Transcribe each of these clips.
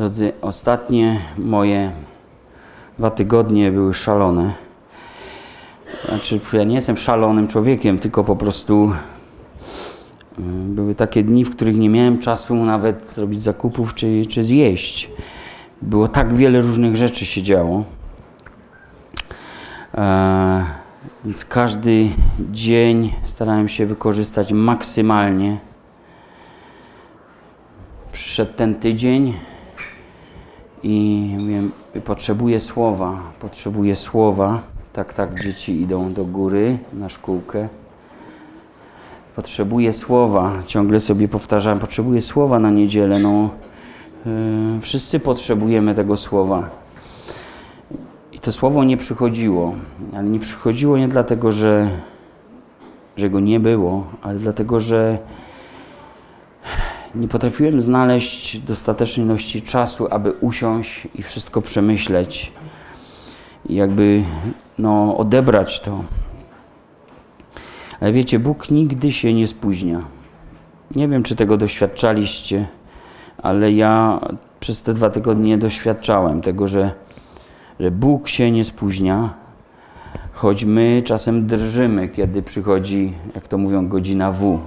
Drodzy, ostatnie moje dwa tygodnie były szalone. Znaczy, ja nie jestem szalonym człowiekiem, tylko po prostu y, były takie dni, w których nie miałem czasu nawet zrobić zakupów czy, czy zjeść. Było tak wiele różnych rzeczy się działo. E, więc każdy dzień starałem się wykorzystać maksymalnie. Przyszedł ten tydzień i mówiłem, potrzebuję słowa, potrzebuję słowa. Tak, tak, dzieci idą do góry na szkółkę. Potrzebuję słowa, ciągle sobie powtarzam, potrzebuję słowa na niedzielę. No, yy, wszyscy potrzebujemy tego słowa. I to słowo nie przychodziło, ale nie przychodziło nie dlatego, że, że go nie było, ale dlatego, że nie potrafiłem znaleźć dostatecznej ilości czasu, aby usiąść i wszystko przemyśleć i jakby no, odebrać to. Ale wiecie, Bóg nigdy się nie spóźnia. Nie wiem, czy tego doświadczaliście, ale ja przez te dwa tygodnie doświadczałem tego, że, że Bóg się nie spóźnia, choć my czasem drżymy, kiedy przychodzi, jak to mówią, godzina W.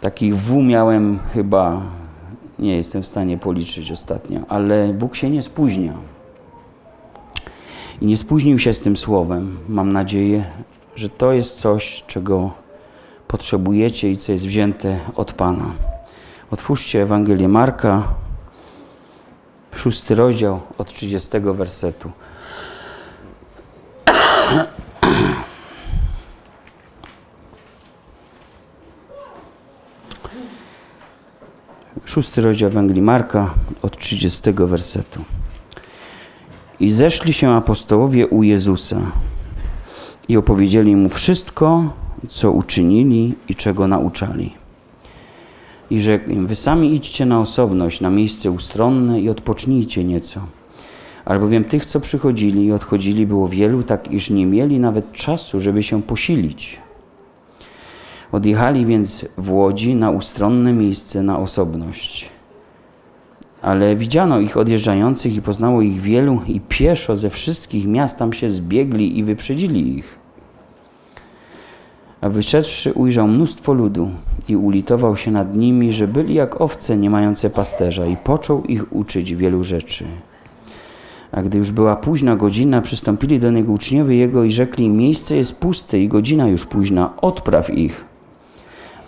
Takich W miałem chyba, nie jestem w stanie policzyć ostatnio, ale Bóg się nie spóźnia. I nie spóźnił się z tym słowem. Mam nadzieję, że to jest coś, czego potrzebujecie i co jest wzięte od Pana. Otwórzcie Ewangelię Marka, szósty rozdział od 30 wersetu. Szósty rozdział Ewangelii Marka od 30 wersetu. I zeszli się apostołowie u Jezusa i opowiedzieli mu wszystko, co uczynili i czego nauczali. I rzekł im, wy sami idźcie na osobność, na miejsce ustronne i odpocznijcie nieco. Albowiem tych, co przychodzili i odchodzili, było wielu, tak iż nie mieli nawet czasu, żeby się posilić. Odjechali więc w łodzi na ustronne miejsce, na osobność. Ale widziano ich odjeżdżających i poznało ich wielu i pieszo ze wszystkich miast tam się zbiegli i wyprzedzili ich. A wyszedłszy ujrzał mnóstwo ludu i ulitował się nad nimi, że byli jak owce nie mające pasterza i począł ich uczyć wielu rzeczy. A gdy już była późna godzina, przystąpili do niego uczniowie jego i rzekli, miejsce jest puste i godzina już późna, odpraw ich,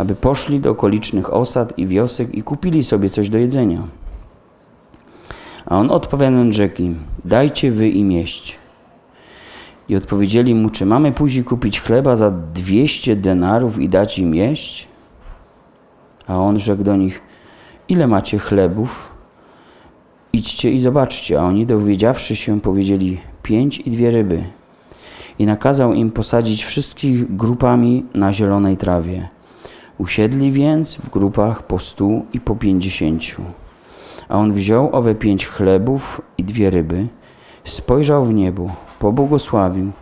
aby poszli do okolicznych osad i wiosek i kupili sobie coś do jedzenia. A on odpowiadając rzekł dajcie wy im jeść. I odpowiedzieli mu, czy mamy później kupić chleba za dwieście denarów i dać im jeść? A on rzekł do nich, ile macie chlebów? Idźcie i zobaczcie. A oni dowiedziawszy się powiedzieli, pięć i dwie ryby. I nakazał im posadzić wszystkich grupami na zielonej trawie. Usiedli więc w grupach po stu i po pięćdziesięciu. A on wziął owe pięć chlebów i dwie ryby, spojrzał w niebo, pobłogosławił,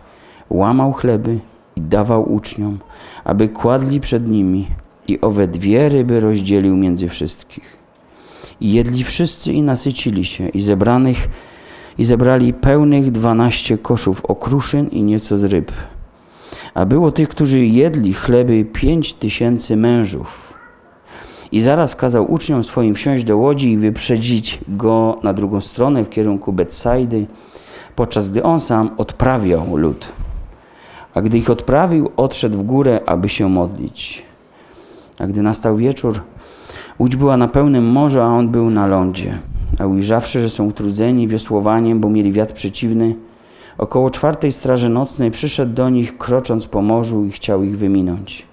łamał chleby i dawał uczniom, aby kładli przed nimi i owe dwie ryby rozdzielił między wszystkich. I jedli wszyscy i nasycili się i zebranych i zebrali pełnych dwanaście koszów okruszyn i nieco z ryb. A było tych, którzy jedli chleby pięć tysięcy mężów. I zaraz kazał uczniom swoim wsiąść do łodzi i wyprzedzić go na drugą stronę w kierunku Betsaidy, podczas gdy on sam odprawiał lud. A gdy ich odprawił, odszedł w górę, aby się modlić. A gdy nastał wieczór, łódź była na pełnym morzu, a on był na lądzie. A ujrzawszy, że są utrudzeni wiosłowaniem, bo mieli wiatr przeciwny, około czwartej straży nocnej przyszedł do nich, krocząc po morzu i chciał ich wyminąć.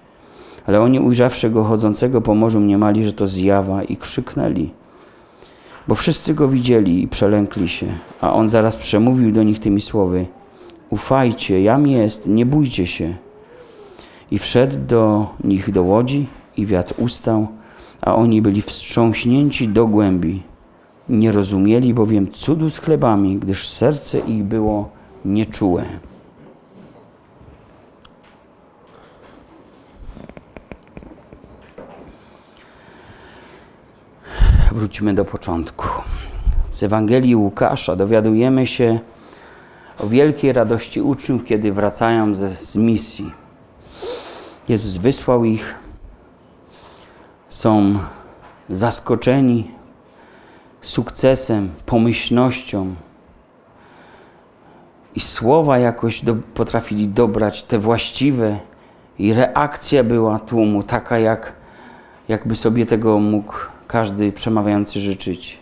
Ale oni ujrzawszy go chodzącego po morzu mniemali, że to zjawa i krzyknęli. Bo wszyscy go widzieli i przelękli się, a on zaraz przemówił do nich tymi słowy. Ufajcie, jam jest, nie bójcie się. I wszedł do nich do łodzi i wiatr ustał, a oni byli wstrząśnięci do głębi. Nie rozumieli bowiem cudu z chlebami, gdyż serce ich było nieczułe. W Wróćmy do początku. Z Ewangelii Łukasza dowiadujemy się o wielkiej radości uczniów, kiedy wracają z, z misji. Jezus wysłał ich, są zaskoczeni sukcesem, pomyślnością i słowa jakoś do, potrafili dobrać te właściwe i reakcja była tłumu taka, jak, jakby sobie tego mógł każdy przemawiający życzyć.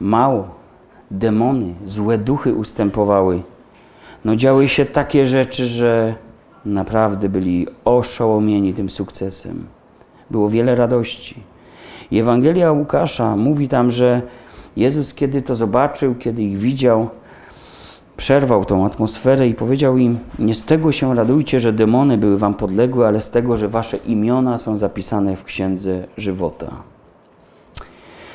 Mało, demony, złe duchy ustępowały. No działy się takie rzeczy, że naprawdę byli oszołomieni tym sukcesem. Było wiele radości. I Ewangelia Łukasza mówi tam, że Jezus, kiedy to zobaczył, kiedy ich widział, przerwał tą atmosferę i powiedział im: Nie z tego się radujcie, że demony były wam podległe, ale z tego, że wasze imiona są zapisane w księdze żywota.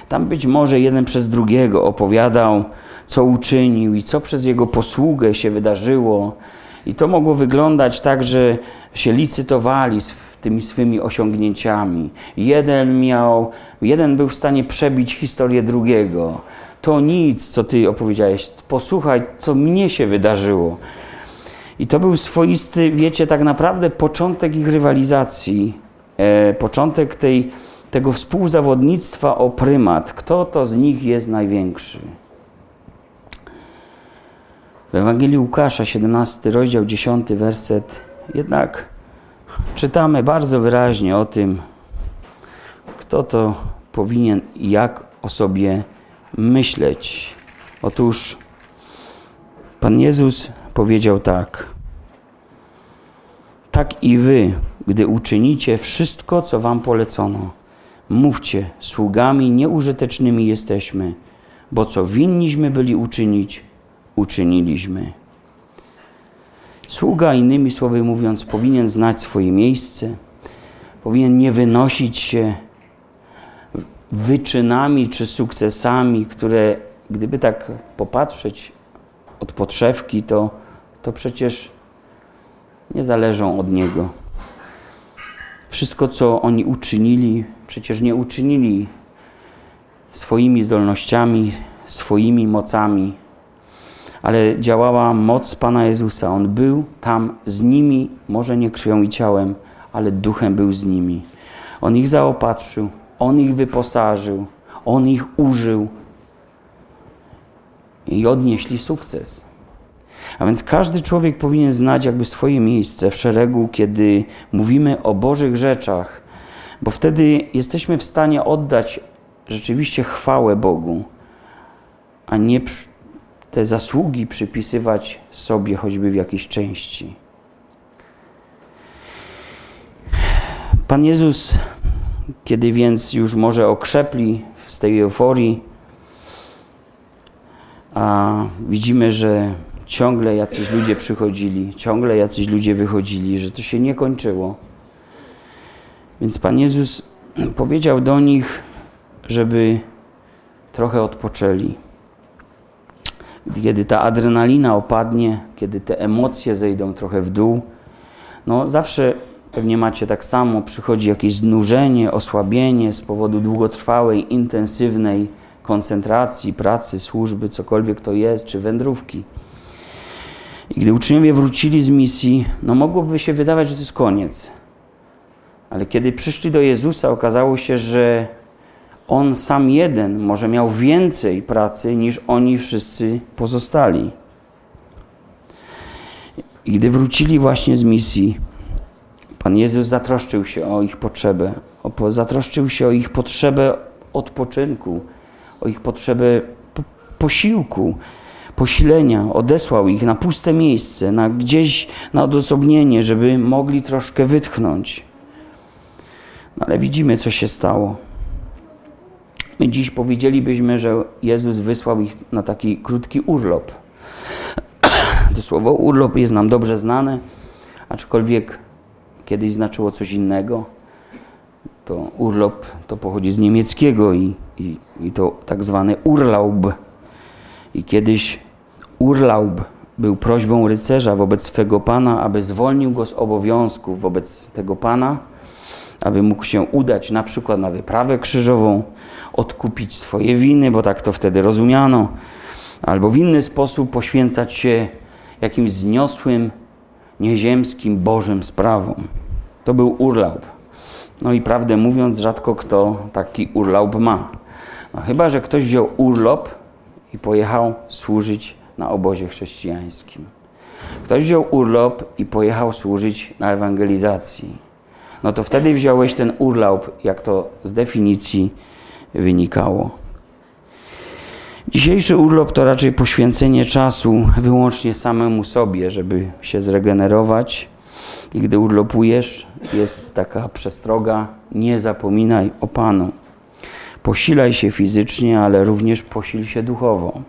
Tam być może jeden przez drugiego opowiadał, co uczynił i co przez jego posługę się wydarzyło. I to mogło wyglądać tak, że się licytowali z tymi swymi osiągnięciami. Jeden miał, jeden był w stanie przebić historię drugiego. To nic, co ty opowiedziałeś. Posłuchaj, co mnie się wydarzyło. I to był swoisty, wiecie, tak naprawdę początek ich rywalizacji, e, początek tej, tego współzawodnictwa o prymat. Kto to z nich jest największy? W Ewangelii Łukasza, 17 rozdział, 10 werset, jednak czytamy bardzo wyraźnie o tym, kto to powinien i jak o sobie myśleć. Otóż Pan Jezus powiedział tak: Tak i wy, gdy uczynicie wszystko, co wam polecono, mówcie, sługami nieużytecznymi jesteśmy, bo co winniśmy byli uczynić, uczyniliśmy. Sługa, innymi słowy mówiąc, powinien znać swoje miejsce, powinien nie wynosić się wyczynami czy sukcesami, które gdyby tak popatrzeć od podszewki, to, to przecież nie zależą od niego. Wszystko, co oni uczynili, przecież nie uczynili swoimi zdolnościami, swoimi mocami, ale działała moc Pana Jezusa. On był tam z nimi, może nie krwią i ciałem, ale duchem był z nimi. On ich zaopatrzył, on ich wyposażył, on ich użył i odnieśli sukces. A więc każdy człowiek powinien znać jakby swoje miejsce w szeregu, kiedy mówimy o Bożych rzeczach, bo wtedy jesteśmy w stanie oddać rzeczywiście chwałę Bogu, a nie te zasługi przypisywać sobie choćby w jakiejś części. Pan Jezus, kiedy więc już może okrzepli z tej euforii, a widzimy, że ciągle jacyś ludzie przychodzili, ciągle jacyś ludzie wychodzili, że to się nie kończyło. Więc Pan Jezus powiedział do nich, żeby trochę odpoczęli kiedy ta adrenalina opadnie, kiedy te emocje zejdą trochę w dół, no zawsze pewnie macie tak samo, przychodzi jakieś znużenie, osłabienie z powodu długotrwałej, intensywnej koncentracji, pracy, służby, cokolwiek to jest, czy wędrówki. I gdy uczniowie wrócili z misji, no mogłoby się wydawać, że to jest koniec. Ale kiedy przyszli do Jezusa, okazało się, że on sam jeden może miał więcej pracy niż oni wszyscy pozostali. I gdy wrócili właśnie z misji, Pan Jezus zatroszczył się o ich potrzebę, zatroszczył się o ich potrzebę odpoczynku, o ich potrzebę posiłku, posilenia. Odesłał ich na puste miejsce, na gdzieś na odosobnienie, żeby mogli troszkę wytchnąć. No ale widzimy, co się stało. My dziś powiedzielibyśmy, że Jezus wysłał ich na taki krótki urlop. To słowo urlop jest nam dobrze znane, aczkolwiek kiedyś znaczyło coś innego. To urlop to pochodzi z niemieckiego i, i, i to tak zwany Urlaub. I kiedyś Urlaub był prośbą rycerza wobec swego pana, aby zwolnił go z obowiązków wobec tego pana aby mógł się udać na przykład na wyprawę krzyżową, odkupić swoje winy, bo tak to wtedy rozumiano, albo w inny sposób poświęcać się jakimś zniosłym, nieziemskim, bożym sprawom. To był urlaub. No i prawdę mówiąc, rzadko kto taki urlaub ma. No, chyba, że ktoś wziął urlop i pojechał służyć na obozie chrześcijańskim. Ktoś wziął urlop i pojechał służyć na ewangelizacji. No to wtedy wziąłeś ten urlop, jak to z definicji wynikało. Dzisiejszy urlop to raczej poświęcenie czasu wyłącznie samemu sobie, żeby się zregenerować. I gdy urlopujesz, jest taka przestroga: nie zapominaj o Panu. Posilaj się fizycznie, ale również posil się duchowo.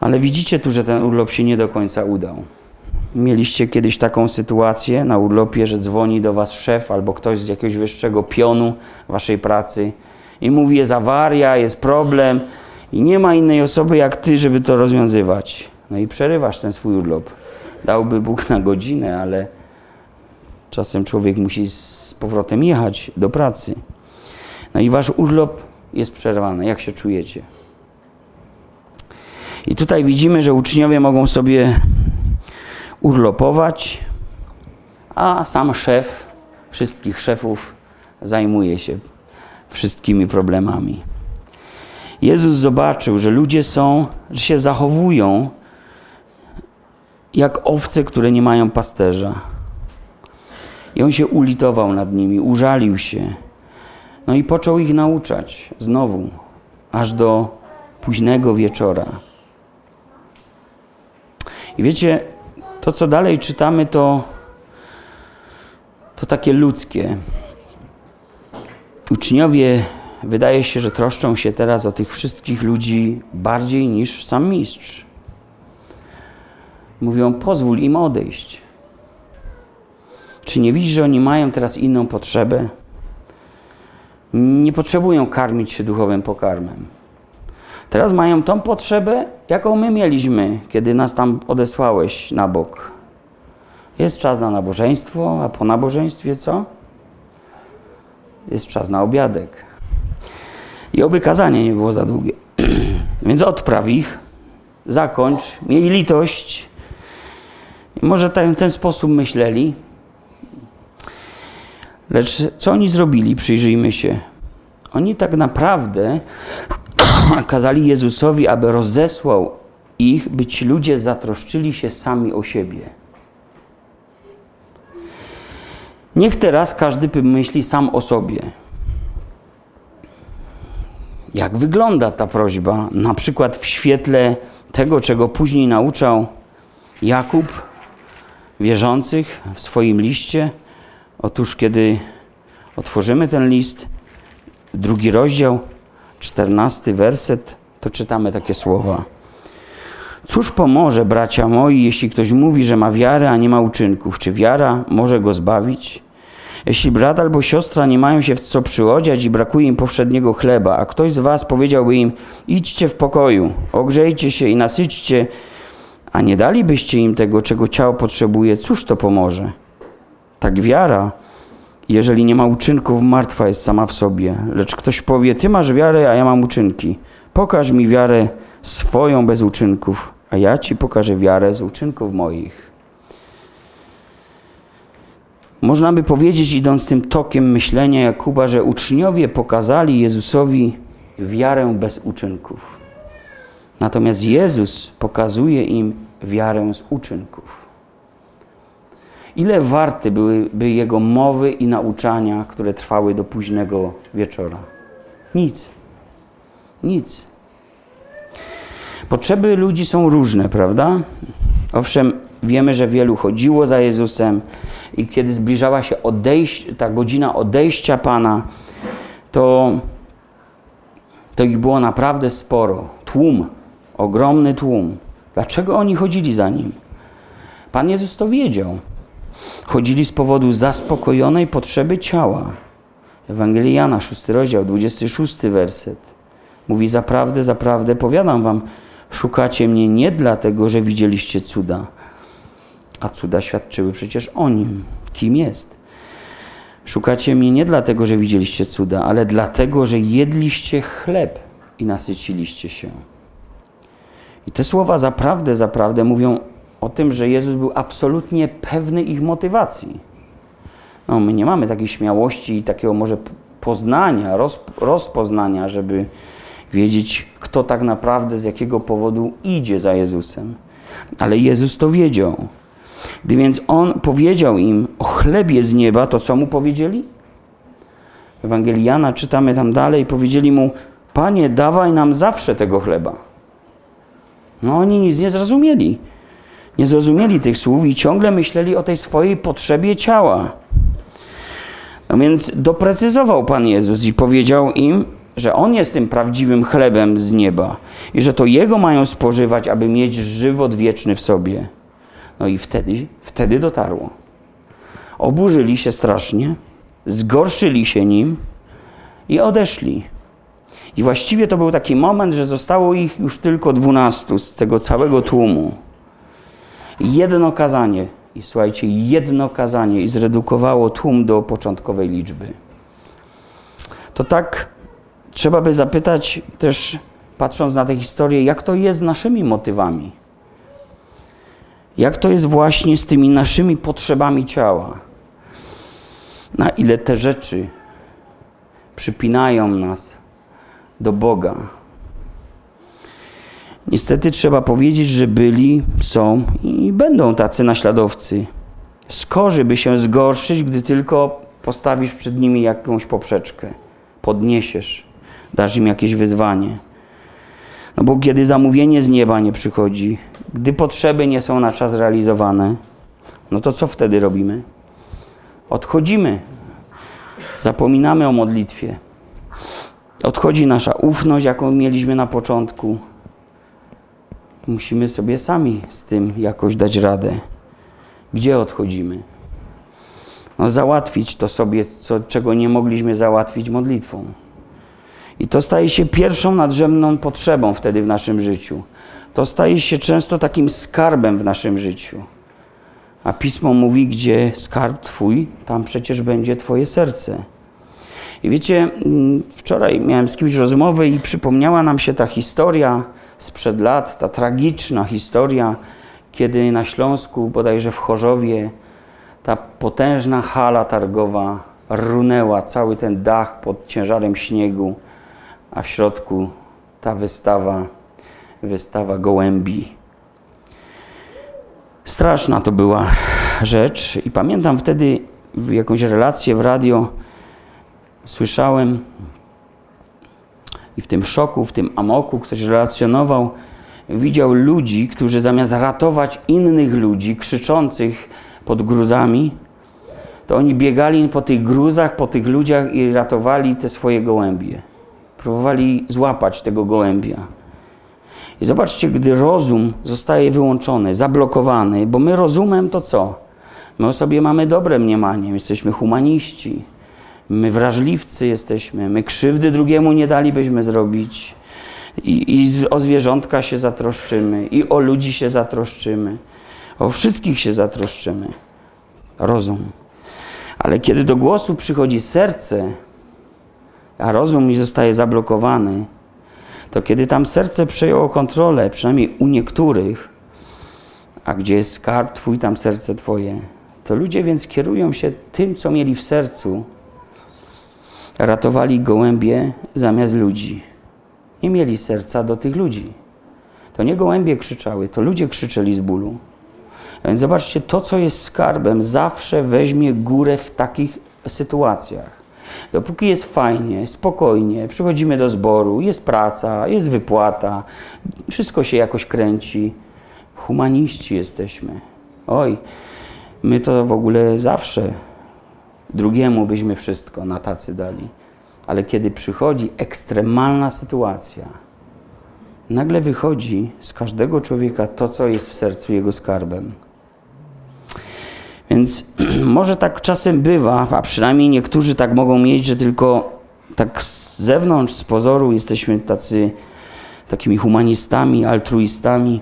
Ale widzicie tu, że ten urlop się nie do końca udał. Mieliście kiedyś taką sytuację na urlopie, że dzwoni do was szef albo ktoś z jakiegoś wyższego pionu waszej pracy i mówi, jest awaria, jest problem i nie ma innej osoby jak ty, żeby to rozwiązywać. No i przerywasz ten swój urlop. Dałby Bóg na godzinę, ale czasem człowiek musi z powrotem jechać do pracy. No i wasz urlop jest przerwany. Jak się czujecie? I tutaj widzimy, że uczniowie mogą sobie urlopować, a sam szef wszystkich szefów zajmuje się wszystkimi problemami. Jezus zobaczył, że ludzie są, że się zachowują jak owce, które nie mają pasterza. I on się ulitował nad nimi, użalił się. No i począł ich nauczać znowu, aż do późnego wieczora. I wiecie, to co dalej czytamy, to, to takie ludzkie. Uczniowie wydaje się, że troszczą się teraz o tych wszystkich ludzi bardziej niż sam mistrz. Mówią, pozwól im odejść. Czy nie widzisz, że oni mają teraz inną potrzebę? Nie potrzebują karmić się duchowym pokarmem. Teraz mają tą potrzebę, jaką my mieliśmy, kiedy nas tam odesłałeś na bok. Jest czas na nabożeństwo, a po nabożeństwie co? Jest czas na obiadek. I oby kazanie nie było za długie. Więc odpraw ich, zakończ, miej litość. I może w ten, ten sposób myśleli. Lecz co oni zrobili? Przyjrzyjmy się. Oni tak naprawdę kazali Jezusowi, aby rozesłał ich, by ci ludzie zatroszczyli się sami o siebie. Niech teraz każdy pomyśli sam o sobie. Jak wygląda ta prośba, na przykład w świetle tego, czego później nauczał Jakub wierzących w swoim liście? Otóż, kiedy otworzymy ten list, drugi rozdział, czternasty werset, to czytamy takie słowa. Cóż pomoże, bracia moi, jeśli ktoś mówi, że ma wiarę, a nie ma uczynków? Czy wiara może go zbawić? Jeśli brat albo siostra nie mają się w co przyodziać i brakuje im powszedniego chleba, a ktoś z was powiedziałby im: idźcie w pokoju, ogrzejcie się i nasyćcie, a nie dalibyście im tego, czego ciało potrzebuje, cóż to pomoże? Tak wiara jeżeli nie ma uczynków, martwa jest sama w sobie. Lecz ktoś powie: Ty masz wiarę, a ja mam uczynki. Pokaż mi wiarę swoją bez uczynków, a ja ci pokażę wiarę z uczynków moich. Można by powiedzieć, idąc tym tokiem myślenia Jakuba, że uczniowie pokazali Jezusowi wiarę bez uczynków. Natomiast Jezus pokazuje im wiarę z uczynków. Ile warte byłyby jego mowy i nauczania, które trwały do późnego wieczora? Nic. Nic. Potrzeby ludzi są różne, prawda? Owszem, wiemy, że wielu chodziło za Jezusem i kiedy zbliżała się ta godzina odejścia Pana, to, to ich było naprawdę sporo. Tłum, ogromny tłum. Dlaczego oni chodzili za Nim? Pan Jezus to wiedział. Chodzili z powodu zaspokojonej potrzeby ciała. Ewangelii Jana, 6 rozdział, 26 werset. Mówi, zaprawdę, zaprawdę, powiadam wam, szukacie mnie nie dlatego, że widzieliście cuda, a cuda świadczyły przecież o nim, kim jest. Szukacie mnie nie dlatego, że widzieliście cuda, ale dlatego, że jedliście chleb i nasyciliście się. I te słowa zaprawdę, zaprawdę mówią o tym, że Jezus był absolutnie pewny ich motywacji. No, my nie mamy takiej śmiałości i takiego może poznania, roz, rozpoznania, żeby wiedzieć, kto tak naprawdę z jakiego powodu idzie za Jezusem. Ale Jezus to wiedział. Gdy więc On powiedział im o chlebie z nieba, to co mu powiedzieli? W Ewangelii Jana czytamy tam dalej, powiedzieli mu, Panie, dawaj nam zawsze tego chleba. No oni nic nie zrozumieli. Nie zrozumieli tych słów i ciągle myśleli o tej swojej potrzebie ciała. No więc doprecyzował Pan Jezus i powiedział im, że On jest tym prawdziwym chlebem z nieba i że to Jego mają spożywać, aby mieć żywot wieczny w sobie. No i wtedy, wtedy dotarło. Oburzyli się strasznie, zgorszyli się nim i odeszli. I właściwie to był taki moment, że zostało ich już tylko dwunastu z tego całego tłumu. Jedno kazanie, i słuchajcie, jedno kazanie i zredukowało tłum do początkowej liczby. To tak trzeba by zapytać też, patrząc na tę historię, jak to jest z naszymi motywami. Jak to jest właśnie z tymi naszymi potrzebami ciała? Na ile te rzeczy przypinają nas do Boga? Niestety trzeba powiedzieć, że byli, są i będą tacy naśladowcy. Skorzy by się zgorszyć, gdy tylko postawisz przed nimi jakąś poprzeczkę, podniesiesz, dasz im jakieś wyzwanie. No bo kiedy zamówienie z nieba nie przychodzi, gdy potrzeby nie są na czas realizowane, no to co wtedy robimy? Odchodzimy. Zapominamy o modlitwie. Odchodzi nasza ufność, jaką mieliśmy na początku. Musimy sobie sami z tym jakoś dać radę. Gdzie odchodzimy? No, załatwić to sobie, co, czego nie mogliśmy załatwić modlitwą. I to staje się pierwszą nadrzędną potrzebą wtedy w naszym życiu. To staje się często takim skarbem w naszym życiu. A pismo mówi, gdzie skarb Twój, tam przecież będzie Twoje serce. I wiecie, mm, wczoraj miałem z kimś rozmowę i przypomniała nam się ta historia sprzed lat, ta tragiczna historia, kiedy na Śląsku, bodajże w Chorzowie, ta potężna hala targowa runęła, cały ten dach pod ciężarem śniegu, a w środku ta wystawa, wystawa gołębi. Straszna to była rzecz i pamiętam wtedy jakąś relację w radio słyszałem i w tym szoku, w tym amoku ktoś relacjonował, widział ludzi, którzy zamiast ratować innych ludzi krzyczących pod gruzami, to oni biegali po tych gruzach, po tych ludziach i ratowali te swoje gołębie. Próbowali złapać tego gołębia. I zobaczcie, gdy rozum zostaje wyłączony, zablokowany, bo my rozumem to co? My o sobie mamy dobre mniemanie, jesteśmy humaniści, My wrażliwcy jesteśmy, my krzywdy drugiemu nie dalibyśmy zrobić. I, I, o zwierzątka się zatroszczymy, i o ludzi się zatroszczymy, o wszystkich się zatroszczymy. Rozum. Ale kiedy do głosu przychodzi serce, a rozum mi zostaje zablokowany, to kiedy tam serce przejęło kontrolę, przynajmniej u niektórych, a gdzie jest skarb Twój, tam serce Twoje, to ludzie więc kierują się tym, co mieli w sercu, ratowali gołębie zamiast ludzi. Nie mieli serca do tych ludzi. To nie gołębie krzyczały, to ludzie krzyczeli z bólu. A więc zobaczcie, to co jest skarbem zawsze weźmie górę w takich sytuacjach. Dopóki jest fajnie, spokojnie, przychodzimy do zboru, jest praca, jest wypłata, wszystko się jakoś kręci. Humaniści jesteśmy. Oj, my to w ogóle zawsze drugiemu byśmy wszystko na tacy dali. Ale kiedy przychodzi ekstremalna sytuacja, nagle wychodzi z każdego człowieka to, co jest w sercu jego skarbem. Więc może tak czasem bywa, a przynajmniej niektórzy tak mogą mieć, że tylko tak z zewnątrz, z pozoru jesteśmy tacy, takimi humanistami, altruistami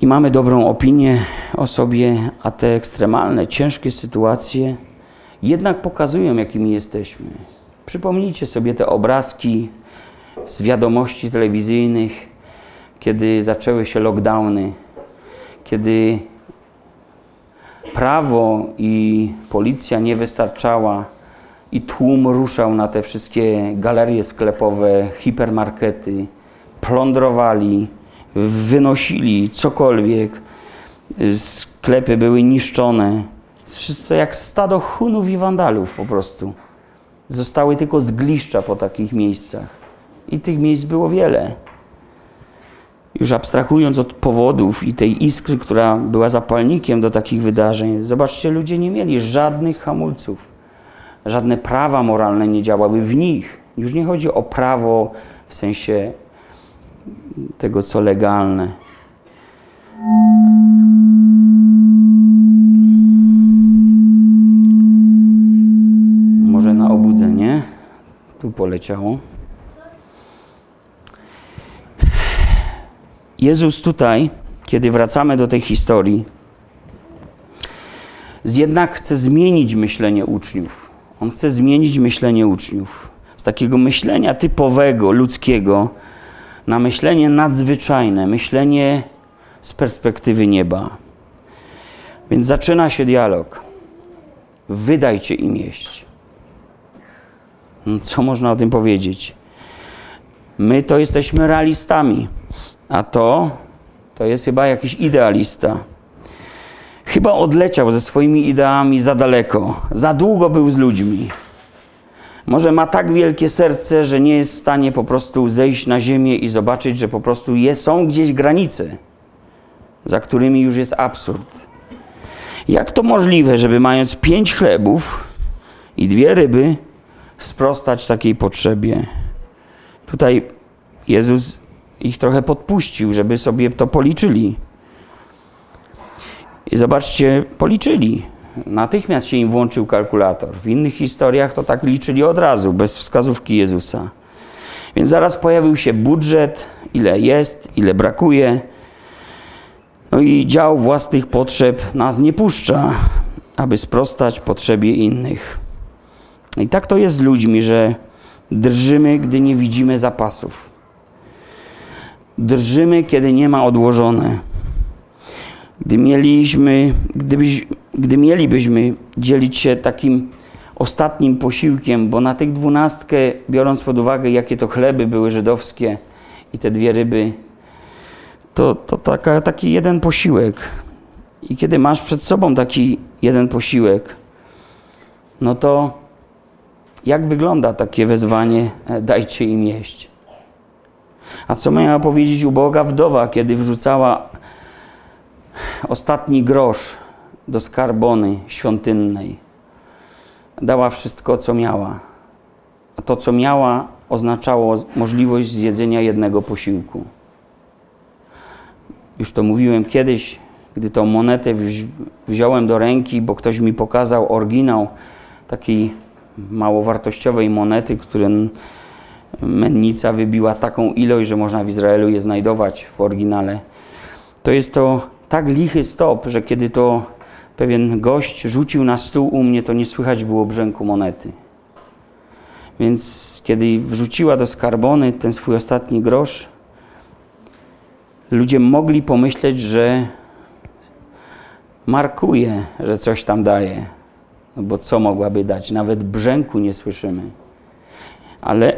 i mamy dobrą opinię o sobie, a te ekstremalne, ciężkie sytuacje, jednak pokazują, jakimi jesteśmy. Przypomnijcie sobie te obrazki z wiadomości telewizyjnych, kiedy zaczęły się lockdowny, kiedy prawo i policja nie wystarczała i tłum ruszał na te wszystkie galerie sklepowe, hipermarkety, plądrowali, wynosili cokolwiek, sklepy były niszczone. Wszystko jak stado hunów i wandalów po prostu. Zostały tylko zgliszcza po takich miejscach. I tych miejsc było wiele. Już abstrahując od powodów i tej iskry, która była zapalnikiem do takich wydarzeń, zobaczcie, ludzie nie mieli żadnych hamulców. Żadne prawa moralne nie działały w nich. Już nie chodzi o prawo w sensie tego, co legalne. Może na obudzenie. Tu poleciało. Jezus tutaj, kiedy wracamy do tej historii, jednak chce zmienić myślenie uczniów. On chce zmienić myślenie uczniów. Z takiego myślenia typowego, ludzkiego, na myślenie nadzwyczajne, myślenie z perspektywy nieba. Więc zaczyna się dialog. Wydajcie im jeść. No, co można o tym powiedzieć? My to jesteśmy realistami, a to to jest chyba jakiś idealista. Chyba odleciał ze swoimi ideami za daleko, za długo był z ludźmi. Może ma tak wielkie serce, że nie jest w stanie po prostu zejść na ziemię i zobaczyć, że po prostu je, są gdzieś granice, za którymi już jest absurd. Jak to możliwe, żeby mając pięć chlebów i dwie ryby, sprostać takiej potrzebie? Tutaj Jezus ich trochę podpuścił, żeby sobie to policzyli. I zobaczcie, policzyli. Natychmiast się im włączył kalkulator. W innych historiach to tak liczyli od razu, bez wskazówki Jezusa. Więc zaraz pojawił się budżet, ile jest, ile brakuje. No i dział własnych potrzeb nas nie puszcza, aby sprostać potrzebie innych. I tak to jest z ludźmi, że drżymy, gdy nie widzimy zapasów. Drżymy, kiedy nie ma odłożone. Gdy mieliśmy, gdybyś, gdy mielibyśmy dzielić się takim ostatnim posiłkiem, bo na tych dwunastkę, biorąc pod uwagę, jakie to chleby były żydowskie i te dwie ryby, to, to taka, taki jeden posiłek. I kiedy masz przed sobą taki jeden posiłek, no to jak wygląda takie wezwanie, e, dajcie im jeść? A co miała powiedzieć uboga wdowa, kiedy wrzucała ostatni grosz do skarbony świątynnej? Dała wszystko, co miała. A to, co miała, oznaczało możliwość zjedzenia jednego posiłku. Już to mówiłem kiedyś, gdy tą monetę wziąłem do ręki, bo ktoś mi pokazał oryginał takiej małowartościowej monety, którą mennica wybiła taką ilość, że można w Izraelu je znajdować w oryginale. To jest to tak lichy stop, że kiedy to pewien gość rzucił na stół u mnie, to nie słychać było brzęku monety. Więc kiedy wrzuciła do skarbony ten swój ostatni grosz, ludzie mogli pomyśleć, że markuje, że coś tam daje. No bo co mogłaby dać? Nawet brzęku nie słyszymy. Ale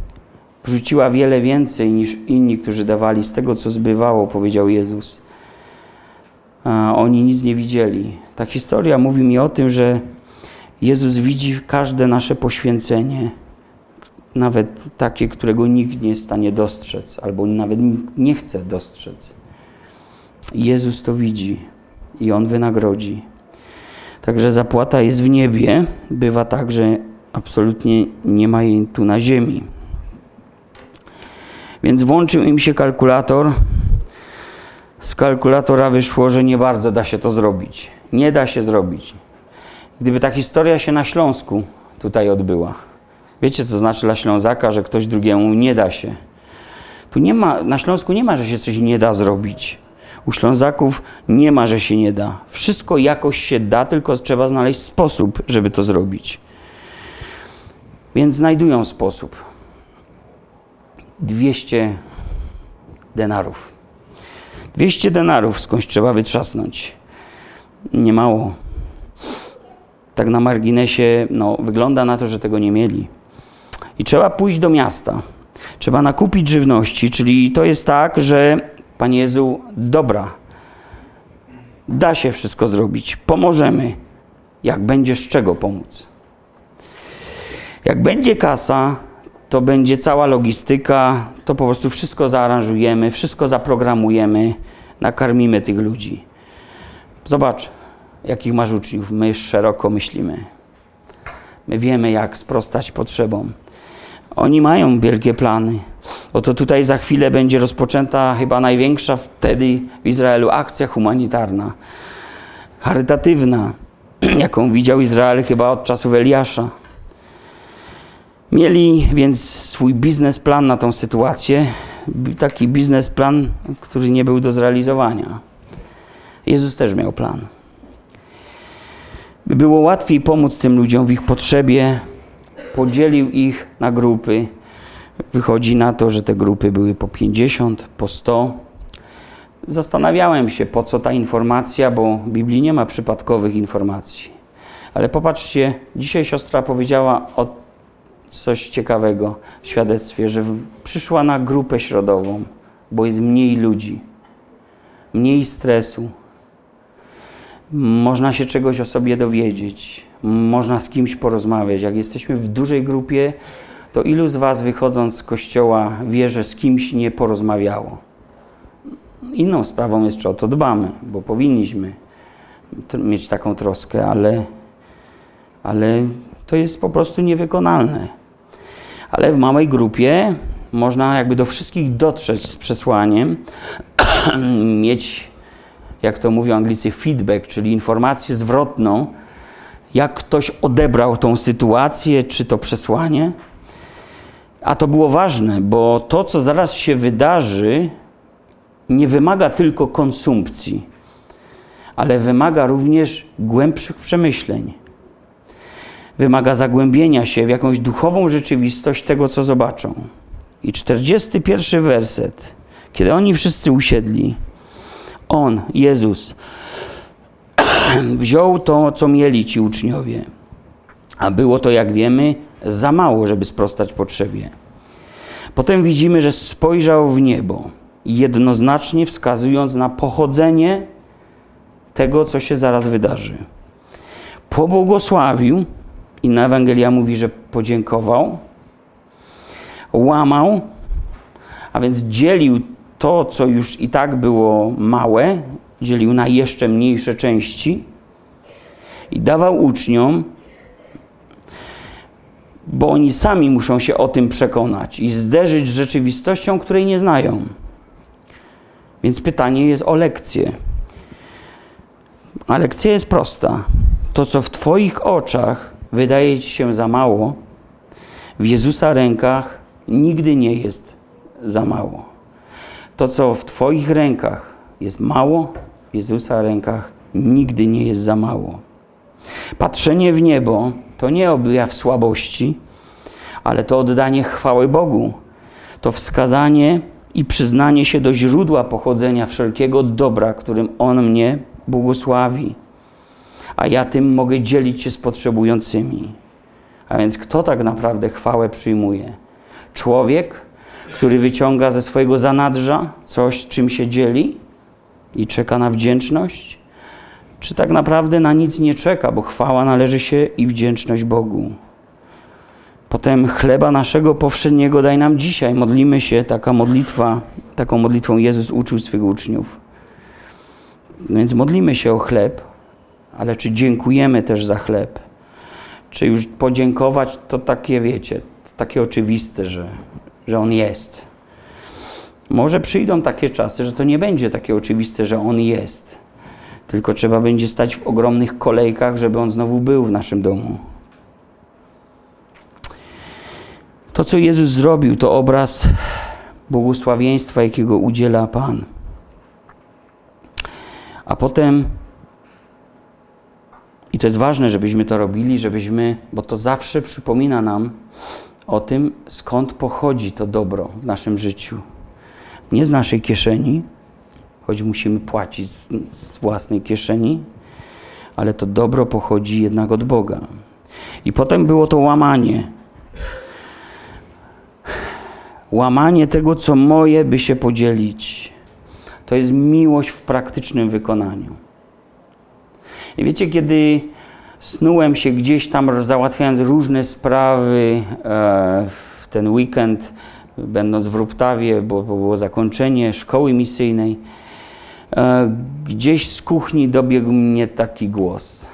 wrzuciła wiele więcej niż inni, którzy dawali z tego, co zbywało, powiedział Jezus. A oni nic nie widzieli. Ta historia mówi mi o tym, że Jezus widzi każde nasze poświęcenie, nawet takie, którego nikt nie jest w stanie dostrzec, albo nawet nie chce dostrzec. Jezus to widzi i On wynagrodzi. Także zapłata jest w niebie. Bywa tak, że absolutnie nie ma jej tu na ziemi. Więc włączył im się kalkulator. Z kalkulatora wyszło, że nie bardzo da się to zrobić. Nie da się zrobić. Gdyby ta historia się na Śląsku tutaj odbyła. Wiecie, co znaczy dla Ślązaka, że ktoś drugiemu nie da się. Tu nie ma, na Śląsku nie ma, że się coś nie da zrobić. U Ślązaków nie ma, że się nie da. Wszystko jakoś się da, tylko trzeba znaleźć sposób, żeby to zrobić. Więc znajdują sposób. 200 denarów. 200 denarów skądś trzeba wytrzasnąć. Nie mało. Tak na marginesie, no, wygląda na to, że tego nie mieli. I trzeba pójść do miasta. Trzeba nakupić żywności, czyli to jest tak, że Panie Jezu, dobra, da się wszystko zrobić, pomożemy, jak będzie z czego pomóc. Jak będzie kasa, to będzie cała logistyka, to po prostu wszystko zaaranżujemy, wszystko zaprogramujemy, nakarmimy tych ludzi. Zobacz, jakich masz uczniów. My szeroko myślimy. My wiemy, jak sprostać potrzebom. Oni mają wielkie plany. Oto tutaj za chwilę będzie rozpoczęta chyba największa wtedy w Izraelu akcja humanitarna, charytatywna, jaką widział Izrael chyba od czasów Eliasza. Mieli więc swój biznesplan na tą sytuację, taki biznesplan, który nie był do zrealizowania. Jezus też miał plan. By było łatwiej pomóc tym ludziom w ich potrzebie, podzielił ich na grupy. Wychodzi na to, że te grupy były po 50, po 100. Zastanawiałem się, po co ta informacja, bo w Biblii nie ma przypadkowych informacji. Ale popatrzcie, dzisiaj siostra powiedziała o coś ciekawego w świadectwie, że przyszła na grupę środową, bo jest mniej ludzi, mniej stresu. Można się czegoś o sobie dowiedzieć, można z kimś porozmawiać. Jak jesteśmy w dużej grupie, to ilu z Was wychodząc z kościoła wie, że z kimś nie porozmawiało? Inną sprawą jest, czy o to dbamy, bo powinniśmy mieć taką troskę, ale, ale to jest po prostu niewykonalne. Ale w małej grupie można jakby do wszystkich dotrzeć z przesłaniem, mieć, jak to mówią Anglicy, feedback, czyli informację zwrotną, jak ktoś odebrał tą sytuację, czy to przesłanie. A to było ważne, bo to, co zaraz się wydarzy, nie wymaga tylko konsumpcji, ale wymaga również głębszych przemyśleń wymaga zagłębienia się w jakąś duchową rzeczywistość tego, co zobaczą. I 41 werset. Kiedy oni wszyscy usiedli, on, Jezus, wziął to, co mieli ci uczniowie, a było to, jak wiemy, za mało, żeby sprostać potrzebie. Potem widzimy, że spojrzał w niebo, jednoznacznie wskazując na pochodzenie tego, co się zaraz wydarzy. Pobłogosławił Inna Ewangelia mówi, że podziękował, łamał, a więc dzielił to, co już i tak było małe, dzielił na jeszcze mniejsze części i dawał uczniom, bo oni sami muszą się o tym przekonać i zderzyć z rzeczywistością, której nie znają. Więc pytanie jest o lekcję. A lekcja jest prosta. To, co w Twoich oczach wydaje ci się za mało, w Jezusa rękach nigdy nie jest za mało. To, co w Twoich rękach jest mało, w Jezusa rękach nigdy nie jest za mało. Patrzenie w niebo to nie objaw słabości, ale to oddanie chwały Bogu. To wskazanie i przyznanie się do źródła pochodzenia wszelkiego dobra, którym On mnie błogosławi a ja tym mogę dzielić się z potrzebującymi. A więc kto tak naprawdę chwałę przyjmuje? Człowiek, który wyciąga ze swojego zanadrza coś, czym się dzieli i czeka na wdzięczność? Czy tak naprawdę na nic nie czeka, bo chwała należy się i wdzięczność Bogu? Potem chleba naszego powszedniego daj nam dzisiaj. Modlimy się, taka modlitwa, taką modlitwą Jezus uczył swych uczniów. Więc modlimy się o chleb, ale czy dziękujemy też za chleb? Czy już podziękować to takie, wiecie, takie oczywiste, że, że On jest. Może przyjdą takie czasy, że to nie będzie takie oczywiste, że On jest. Tylko trzeba będzie stać w ogromnych kolejkach, żeby On znowu był w naszym domu. To, co Jezus zrobił, to obraz błogosławieństwa, jakiego udziela Pan. A potem, i to jest ważne, żebyśmy to robili, żebyśmy, bo to zawsze przypomina nam o tym, skąd pochodzi to dobro w naszym życiu. Nie z naszej kieszeni, choć musimy płacić z, z własnej kieszeni, ale to dobro pochodzi jednak od Boga. I potem było to łamanie. Łamanie tego, co moje, by się podzielić. To jest miłość w praktycznym wykonaniu. I wiecie, kiedy snułem się gdzieś tam, załatwiając różne sprawy e, w ten weekend, będąc w Ruptawie, bo, było zakończenie szkoły misyjnej, e, gdzieś z kuchni dobiegł mnie taki głos.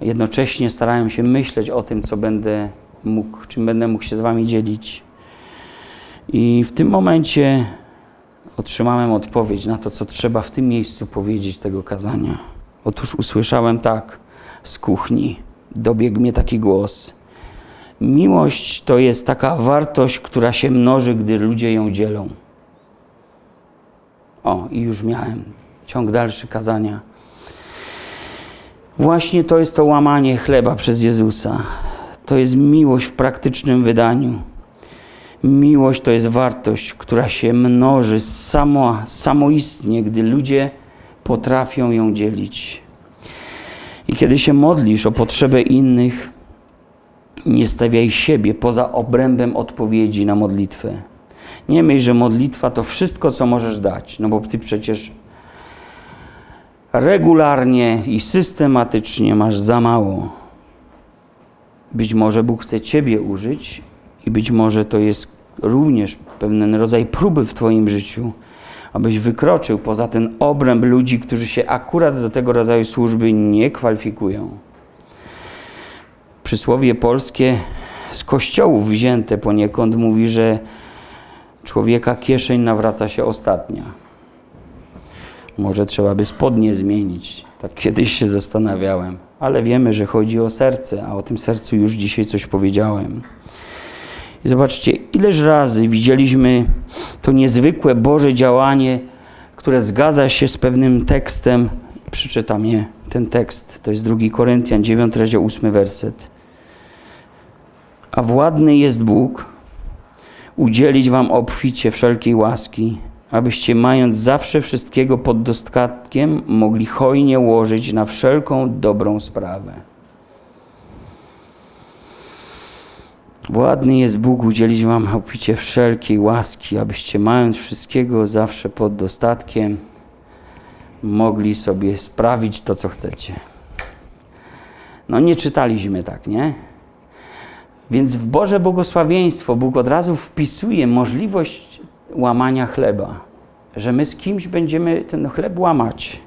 Jednocześnie starałem się myśleć o tym, co będę mógł, czym będę mógł się z wami dzielić. I w tym momencie otrzymałem odpowiedź na to, co trzeba w tym miejscu powiedzieć tego kazania. Otóż usłyszałem tak z kuchni, dobiegł mnie taki głos. Miłość to jest taka wartość, która się mnoży, gdy ludzie ją dzielą. O, i już miałem ciąg dalszy kazania. Właśnie to jest to łamanie chleba przez Jezusa. To jest miłość w praktycznym wydaniu. Miłość to jest wartość, która się mnoży samo, samoistnie, gdy ludzie potrafią ją dzielić. I kiedy się modlisz o potrzebę innych, nie stawiaj siebie poza obrębem odpowiedzi na modlitwę. Nie myśl, że modlitwa to wszystko, co możesz dać, no bo ty przecież regularnie i systematycznie masz za mało. Być może Bóg chce Ciebie użyć i być może to jest również pewien rodzaj próby w Twoim życiu, abyś wykroczył poza ten obręb ludzi, którzy się akurat do tego rodzaju służby nie kwalifikują. Przysłowie polskie z kościołów wzięte poniekąd mówi, że człowieka kieszeń nawraca się ostatnia. Może trzeba by spodnie zmienić. Tak kiedyś się zastanawiałem, ale wiemy, że chodzi o serce, a o tym sercu już dzisiaj coś powiedziałem. I zobaczcie, ileż razy widzieliśmy to niezwykłe Boże działanie, które zgadza się z pewnym tekstem. Przeczytam je, ten tekst. To jest 2 Koryntian 9, rozdział 8 werset. A władny jest Bóg udzielić wam obficie wszelkiej łaski, abyście mając zawsze wszystkiego pod dostatkiem, mogli hojnie łożyć na wszelką dobrą sprawę. Władny jest Bóg udzielić wam obficie wszelkiej łaski, abyście mając wszystkiego zawsze pod dostatkiem, mogli sobie sprawić to, co chcecie. No nie czytaliśmy tak, nie? Więc w Boże błogosławieństwo Bóg od razu wpisuje możliwość łamania chleba, że my z kimś będziemy ten chleb łamać.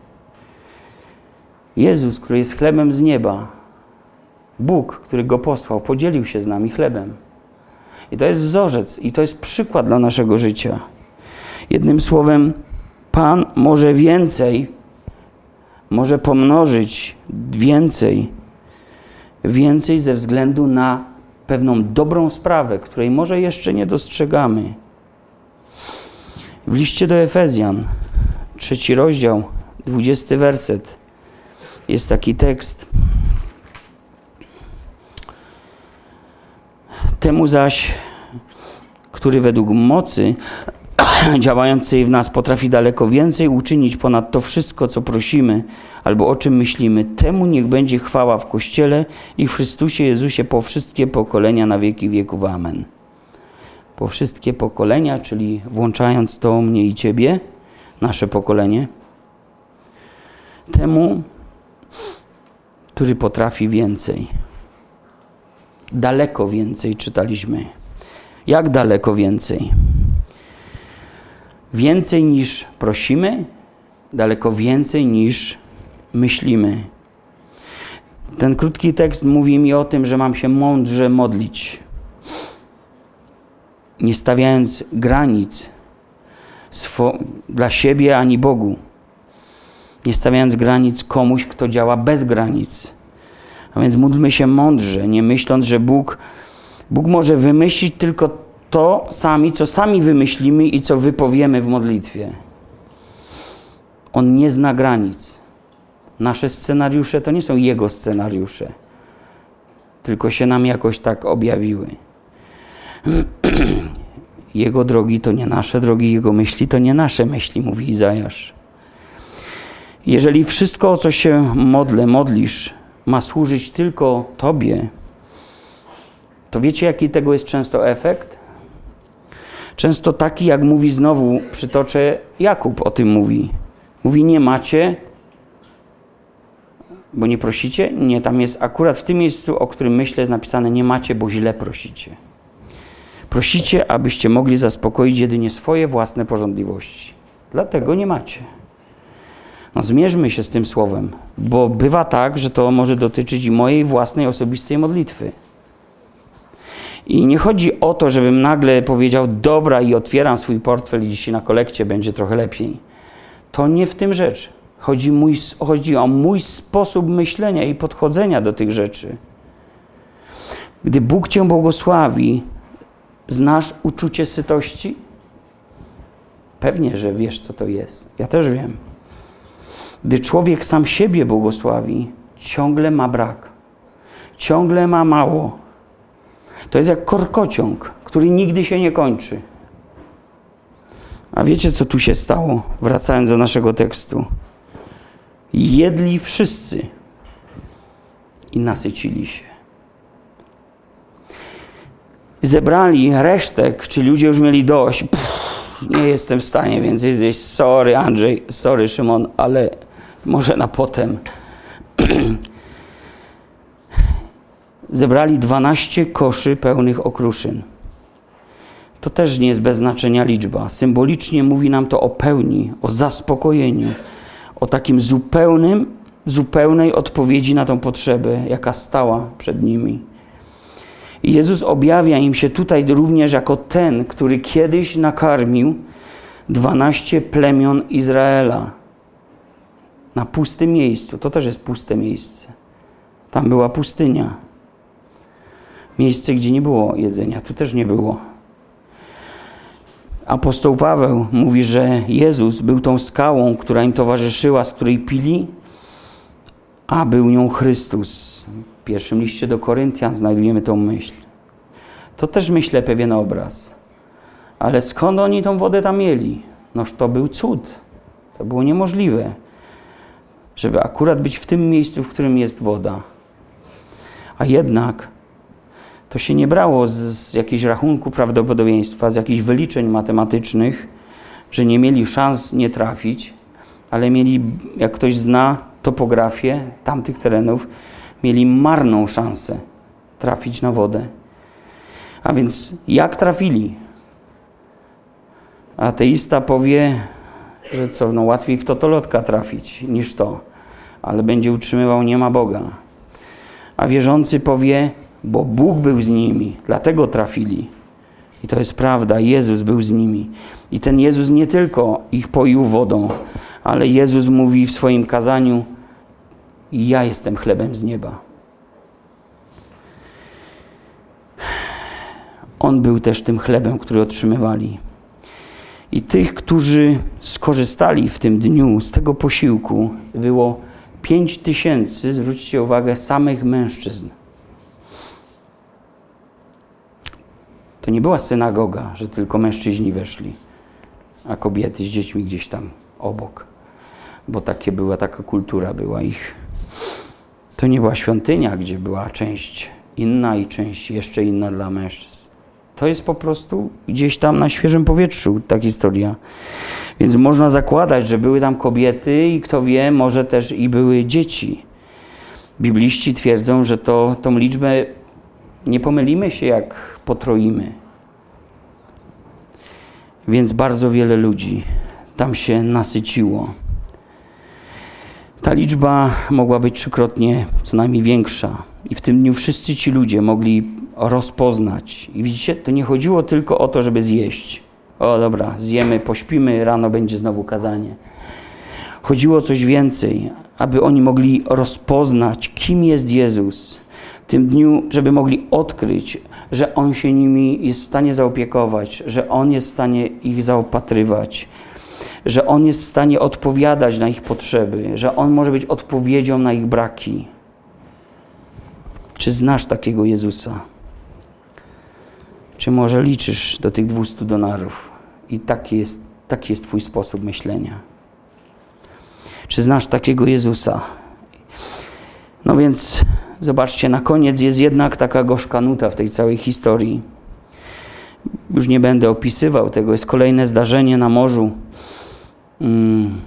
Jezus, który jest chlebem z nieba, Bóg, który go posłał, podzielił się z nami chlebem. I to jest wzorzec, i to jest przykład dla naszego życia. Jednym słowem, Pan może więcej, może pomnożyć więcej, więcej ze względu na pewną dobrą sprawę, której może jeszcze nie dostrzegamy. W liście do Efezjan, trzeci rozdział, dwudziesty werset, jest taki tekst. Temu zaś, który według mocy działającej w nas potrafi daleko więcej uczynić ponad to wszystko, co prosimy albo o czym myślimy, temu niech będzie chwała w Kościele i w Chrystusie Jezusie po wszystkie pokolenia na wieki wieków. Amen. Po wszystkie pokolenia, czyli włączając to mnie i Ciebie, nasze pokolenie, temu, który potrafi więcej. Daleko więcej czytaliśmy. Jak daleko więcej? Więcej niż prosimy, daleko więcej niż myślimy. Ten krótki tekst mówi mi o tym, że mam się mądrze modlić, nie stawiając granic dla siebie ani Bogu, nie stawiając granic komuś, kto działa bez granic. A więc módlmy się mądrze, nie myśląc, że Bóg, Bóg może wymyślić tylko to sami, co sami wymyślimy i co wypowiemy w modlitwie. On nie zna granic. Nasze scenariusze to nie są Jego scenariusze, tylko się nam jakoś tak objawiły. Jego drogi to nie nasze drogi, Jego myśli to nie nasze myśli, mówi Izajasz. Jeżeli wszystko, o co się modlę, modlisz, ma służyć tylko Tobie, to wiecie, jaki tego jest często efekt? Często taki, jak mówi znowu, przytoczę, Jakub o tym mówi. Mówi, nie macie, bo nie prosicie? Nie, tam jest akurat w tym miejscu, o którym myślę, jest napisane, nie macie, bo źle prosicie. Prosicie, abyście mogli zaspokoić jedynie swoje własne porządliwości. Dlatego nie macie. No, zmierzmy się z tym słowem, bo bywa tak, że to może dotyczyć i mojej własnej osobistej modlitwy. I nie chodzi o to, żebym nagle powiedział, dobra, i otwieram swój portfel i dzisiaj na kolekcie będzie trochę lepiej. To nie w tym rzecz. Chodzi, mój, chodzi o mój sposób myślenia i podchodzenia do tych rzeczy. Gdy Bóg Cię błogosławi, znasz uczucie sytości? Pewnie, że wiesz, co to jest. Ja też wiem. Gdy człowiek sam siebie błogosławi, ciągle ma brak, ciągle ma mało. To jest jak korkociąg, który nigdy się nie kończy. A wiecie, co tu się stało, wracając do naszego tekstu? Jedli wszyscy i nasycili się. Zebrali resztek, czy ludzie już mieli dość. Pff, nie jestem w stanie więcej zjeść. Sorry, Andrzej, sorry, Szymon, ale może na potem. Zebrali 12 koszy pełnych okruszyn. To też nie jest bez znaczenia liczba. Symbolicznie mówi nam to o pełni, o zaspokojeniu, o takim zupełnym, zupełnej odpowiedzi na tą potrzebę, jaka stała przed nimi. I Jezus objawia im się tutaj również jako ten, który kiedyś nakarmił 12 plemion Izraela na pustym miejscu. To też jest puste miejsce. Tam była pustynia. Miejsce, gdzie nie było jedzenia. Tu też nie było. Apostoł Paweł mówi, że Jezus był tą skałą, która im towarzyszyła, z której pili, a był nią Chrystus. W pierwszym liście do Koryntian znajdujemy tą myśl. To też myślę pewien obraz. Ale skąd oni tą wodę tam mieli? Noż to był cud. To było niemożliwe żeby akurat być w tym miejscu, w którym jest woda. A jednak to się nie brało z, jakiegoś rachunku prawdopodobieństwa, z jakichś wyliczeń matematycznych, że nie mieli szans nie trafić, ale mieli, jak ktoś zna topografię tamtych terenów, mieli marną szansę trafić na wodę. A więc jak trafili? Ateista powie, że co, no łatwiej w totolotka trafić niż to, ale będzie utrzymywał nie ma Boga. A wierzący powie, bo Bóg był z nimi, dlatego trafili. I to jest prawda, Jezus był z nimi. I ten Jezus nie tylko ich poił wodą, ale Jezus mówi w swoim kazaniu: Ja jestem chlebem z nieba. On był też tym chlebem, który otrzymywali. I tych, którzy skorzystali w tym dniu z tego posiłku, było pięć tysięcy, zwróćcie uwagę, samych mężczyzn. To nie była synagoga, że tylko mężczyźni weszli, a kobiety z dziećmi gdzieś tam obok, bo takie była, taka kultura była ich. To nie była świątynia, gdzie była część inna i część jeszcze inna dla mężczyzn. To jest po prostu gdzieś tam na świeżym powietrzu ta historia. Więc można zakładać, że były tam kobiety i kto wie, może też i były dzieci. Bibliści twierdzą, że to, tą liczbę nie pomylimy się, jak potroimy. Więc bardzo wiele ludzi tam się nasyciło. Ta liczba mogła być trzykrotnie co najmniej większa. I w tym dniu wszyscy ci ludzie mogli rozpoznać. I widzicie, to nie chodziło tylko o to, żeby zjeść. O dobra, zjemy, pośpimy, rano będzie znowu kazanie. Chodziło o coś więcej, aby oni mogli rozpoznać, kim jest Jezus. W tym dniu, żeby mogli odkryć, że On się nimi jest w stanie zaopiekować, że On jest w stanie ich zaopatrywać, że On jest w stanie odpowiadać na ich potrzeby, że On może być odpowiedzią na ich braki. Czy znasz takiego Jezusa? Czy może liczysz do tych 200 dolarów i taki jest, taki jest Twój sposób myślenia? Czy znasz takiego Jezusa? No więc zobaczcie, na koniec jest jednak taka gorzka nuta w tej całej historii. Już nie będę opisywał tego, jest kolejne zdarzenie na morzu. Mm.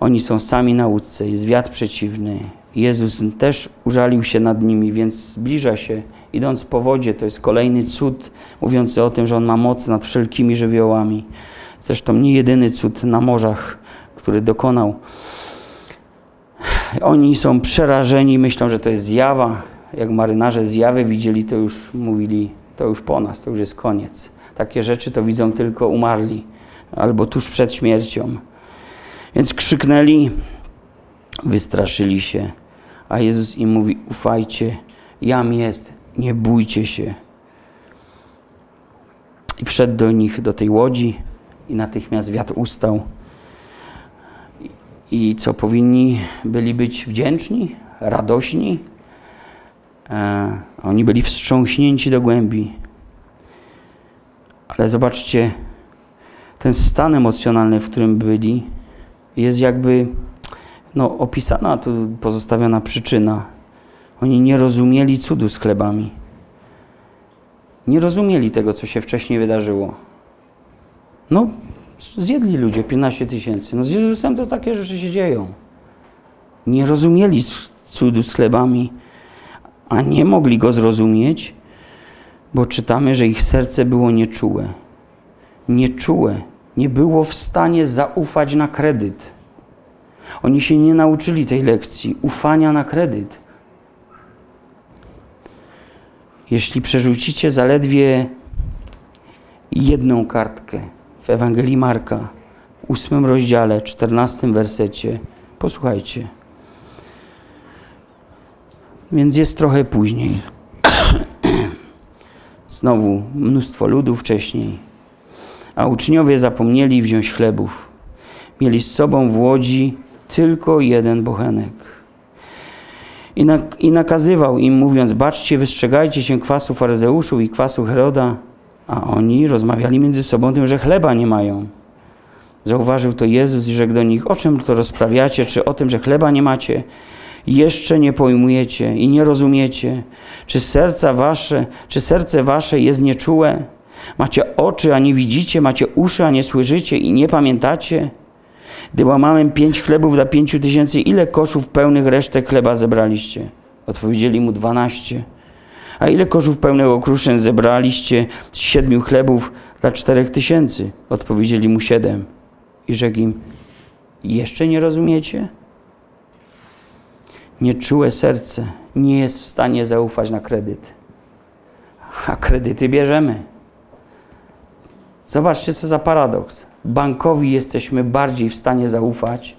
Oni są sami na łódce, jest wiatr przeciwny. Jezus też użalił się nad nimi, więc zbliża się, idąc po wodzie. To jest kolejny cud mówiący o tym, że On ma moc nad wszelkimi żywiołami. Zresztą nie jedyny cud na morzach, który dokonał. Oni są przerażeni, myślą, że to jest zjawa. Jak marynarze zjawy widzieli, to już mówili, to już po nas, to już jest koniec. Takie rzeczy to widzą tylko umarli albo tuż przed śmiercią. Więc krzyknęli, wystraszyli się, a Jezus im mówi: Ufajcie, jam jest, nie bójcie się. I wszedł do nich, do tej łodzi, i natychmiast wiatr ustał. I co powinni byli być wdzięczni, radośni? E, oni byli wstrząśnięci do głębi. Ale zobaczcie, ten stan emocjonalny, w którym byli, jest jakby no, opisana, tu pozostawiona przyczyna. Oni nie rozumieli cudu z chlebami. Nie rozumieli tego, co się wcześniej wydarzyło. No, zjedli ludzie 15 tysięcy. No z Jezusem to takie rzeczy się dzieją. Nie rozumieli cudu z chlebami, a nie mogli go zrozumieć, bo czytamy, że ich serce było nieczułe. Nieczułe nie było w stanie zaufać na kredyt. Oni się nie nauczyli tej lekcji ufania na kredyt. Jeśli przerzucicie zaledwie jedną kartkę w Ewangelii Marka, w ósmym rozdziale, czternastym wersecie, posłuchajcie. Więc jest trochę później. Znowu mnóstwo ludu wcześniej a uczniowie zapomnieli wziąć chlebów. Mieli z sobą w łodzi tylko jeden bochenek. I, nak I nakazywał im, mówiąc: Baczcie, wystrzegajcie się kwasu faryzeuszów i kwasu Heroda. A oni rozmawiali między sobą tym, że chleba nie mają. Zauważył to Jezus i rzekł do nich: O czym to rozprawiacie? Czy o tym, że chleba nie macie? Jeszcze nie pojmujecie i nie rozumiecie, czy serca wasze, czy serce wasze jest nieczułe? Macie oczy, a nie widzicie, macie uszy, a nie słyszycie i nie pamiętacie? Gdy łamałem pięć chlebów dla pięciu tysięcy, ile koszów pełnych resztek chleba zebraliście? Odpowiedzieli mu dwanaście. A ile koszów pełnych okruszyn zebraliście z siedmiu chlebów dla czterech tysięcy? Odpowiedzieli mu siedem. I rzekł im, jeszcze nie rozumiecie? Nieczułe serce nie jest w stanie zaufać na kredyt. A kredyty bierzemy. Zobaczcie, co za paradoks. Bankowi jesteśmy bardziej w stanie zaufać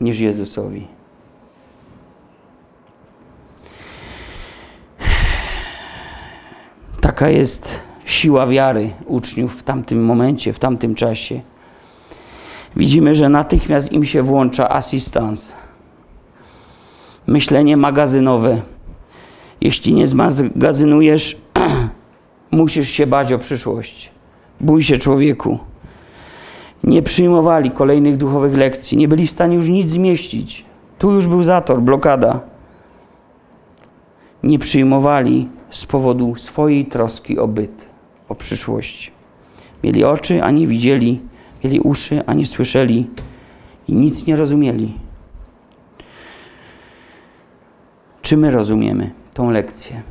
niż Jezusowi. Taka jest siła wiary uczniów w tamtym momencie, w tamtym czasie. Widzimy, że natychmiast im się włącza asystans, myślenie magazynowe. Jeśli nie zmagazynujesz Musisz się bać o przyszłość. Bój się człowieku. Nie przyjmowali kolejnych duchowych lekcji, nie byli w stanie już nic zmieścić. Tu już był zator, blokada. Nie przyjmowali z powodu swojej troski o byt, o przyszłość. Mieli oczy, a nie widzieli, mieli uszy, a nie słyszeli i nic nie rozumieli. Czy my rozumiemy tą lekcję?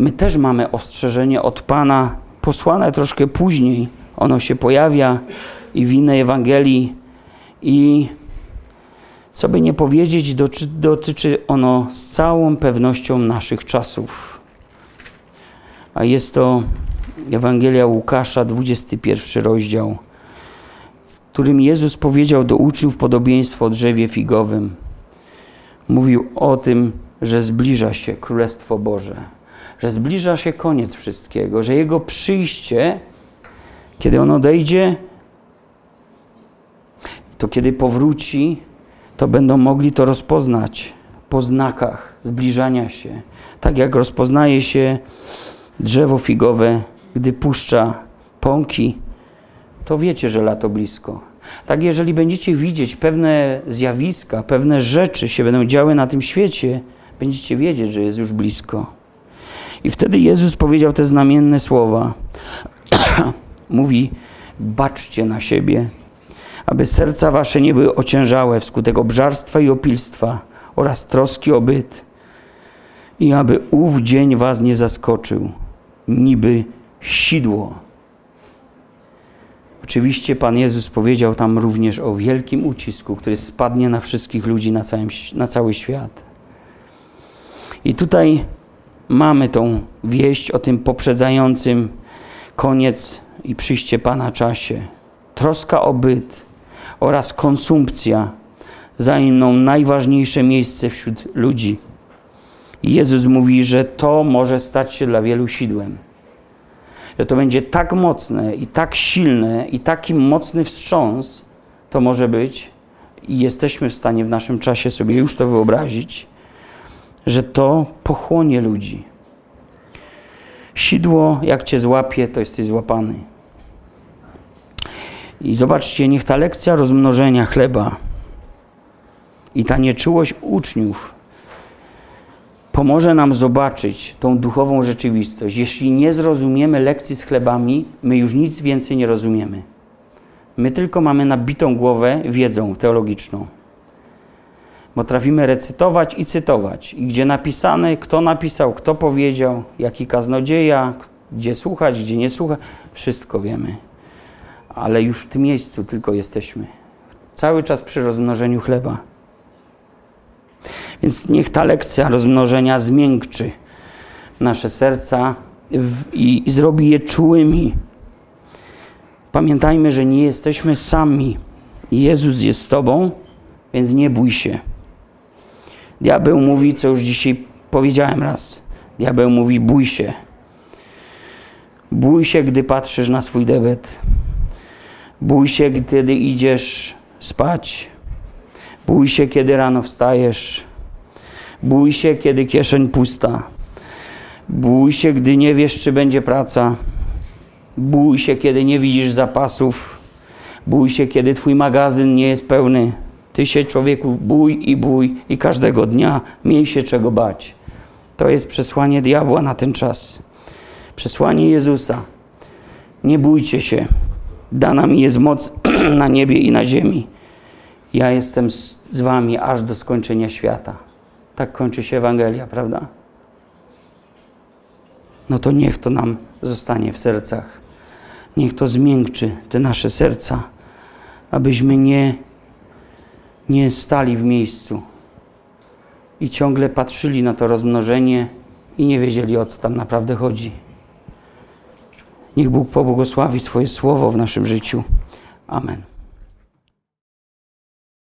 my też mamy ostrzeżenie od Pana, posłane troszkę później. Ono się pojawia i w innej Ewangelii i co by nie powiedzieć, dotyczy ono z całą pewnością naszych czasów. A jest to Ewangelia Łukasza, 21 rozdział, w którym Jezus powiedział do uczniów podobieństwo o drzewie figowym. Mówił o tym, że zbliża się Królestwo Boże że zbliża się koniec wszystkiego, że Jego przyjście Kiedy On odejdzie, to kiedy powróci, to będą mogli to rozpoznać po znakach zbliżania się. Tak jak rozpoznaje się drzewo figowe, gdy puszcza pąki, to wiecie, że lato blisko. Tak, jeżeli będziecie widzieć pewne zjawiska, pewne rzeczy się będą działy na tym świecie, będziecie wiedzieć, że jest już blisko. I wtedy Jezus powiedział te znamienne słowa. Mówi: Baczcie na siebie, aby serca wasze nie były ociężałe wskutek obżarstwa i opilstwa oraz troski o byt, i aby ów dzień was nie zaskoczył, niby sidło. Oczywiście Pan Jezus powiedział tam również o wielkim ucisku, który spadnie na wszystkich ludzi, na, całym, na cały świat. I tutaj mamy tą wieść o tym poprzedzającym koniec i przyjście Pana czasie. Troska o byt oraz konsumpcja zajmą najważniejsze miejsce wśród ludzi. Jezus mówi, że to może stać się dla wielu sidłem. Że to będzie tak mocne i tak silne i taki mocny wstrząs to może być i jesteśmy w stanie w naszym czasie sobie już to wyobrazić, że to pochłonie ludzi. Sidło, jak cię złapie, to jesteś złapany. I zobaczcie, niech ta lekcja rozmnożenia chleba i ta nieczułość uczniów pomoże nam zobaczyć tą duchową rzeczywistość. Jeśli nie zrozumiemy lekcji z chlebami, my już nic więcej nie rozumiemy. My tylko mamy nabitą głowę wiedzą teologiczną. Potrafimy recytować i cytować. I gdzie napisane, kto napisał, kto powiedział, jaki kaznodzieja, gdzie słuchać, gdzie nie słuchać, wszystko wiemy. Ale już w tym miejscu tylko jesteśmy. Cały czas przy rozmnożeniu chleba. Więc niech ta lekcja rozmnożenia zmiękczy nasze serca i, i zrobi je czułymi. Pamiętajmy, że nie jesteśmy sami. Jezus jest z Tobą, więc nie bój się. Diabeł mówi, co już dzisiaj powiedziałem raz. Diabeł mówi: bój się. Bój się, gdy patrzysz na swój debet. Bój się, kiedy idziesz spać. Bój się, kiedy rano wstajesz. Bój się, kiedy kieszeń pusta. Bój się, gdy nie wiesz, czy będzie praca. Bój się, kiedy nie widzisz zapasów. Bój się, kiedy twój magazyn nie jest pełny. Ty się, człowieku, bój i bój i każdego dnia miej się czego bać. To jest przesłanie diabła na ten czas. Przesłanie Jezusa. Nie bójcie się. Dana mi jest moc na niebie i na ziemi. Ja jestem z, z wami aż do skończenia świata. Tak kończy się Ewangelia, prawda? No to niech to nam zostanie w sercach. Niech to zmiękczy te nasze serca, abyśmy nie, nie stali w miejscu i ciągle patrzyli na to rozmnożenie i nie wiedzieli o co tam naprawdę chodzi. Niech Bóg pobłogosławi swoje słowo w naszym życiu. Amen.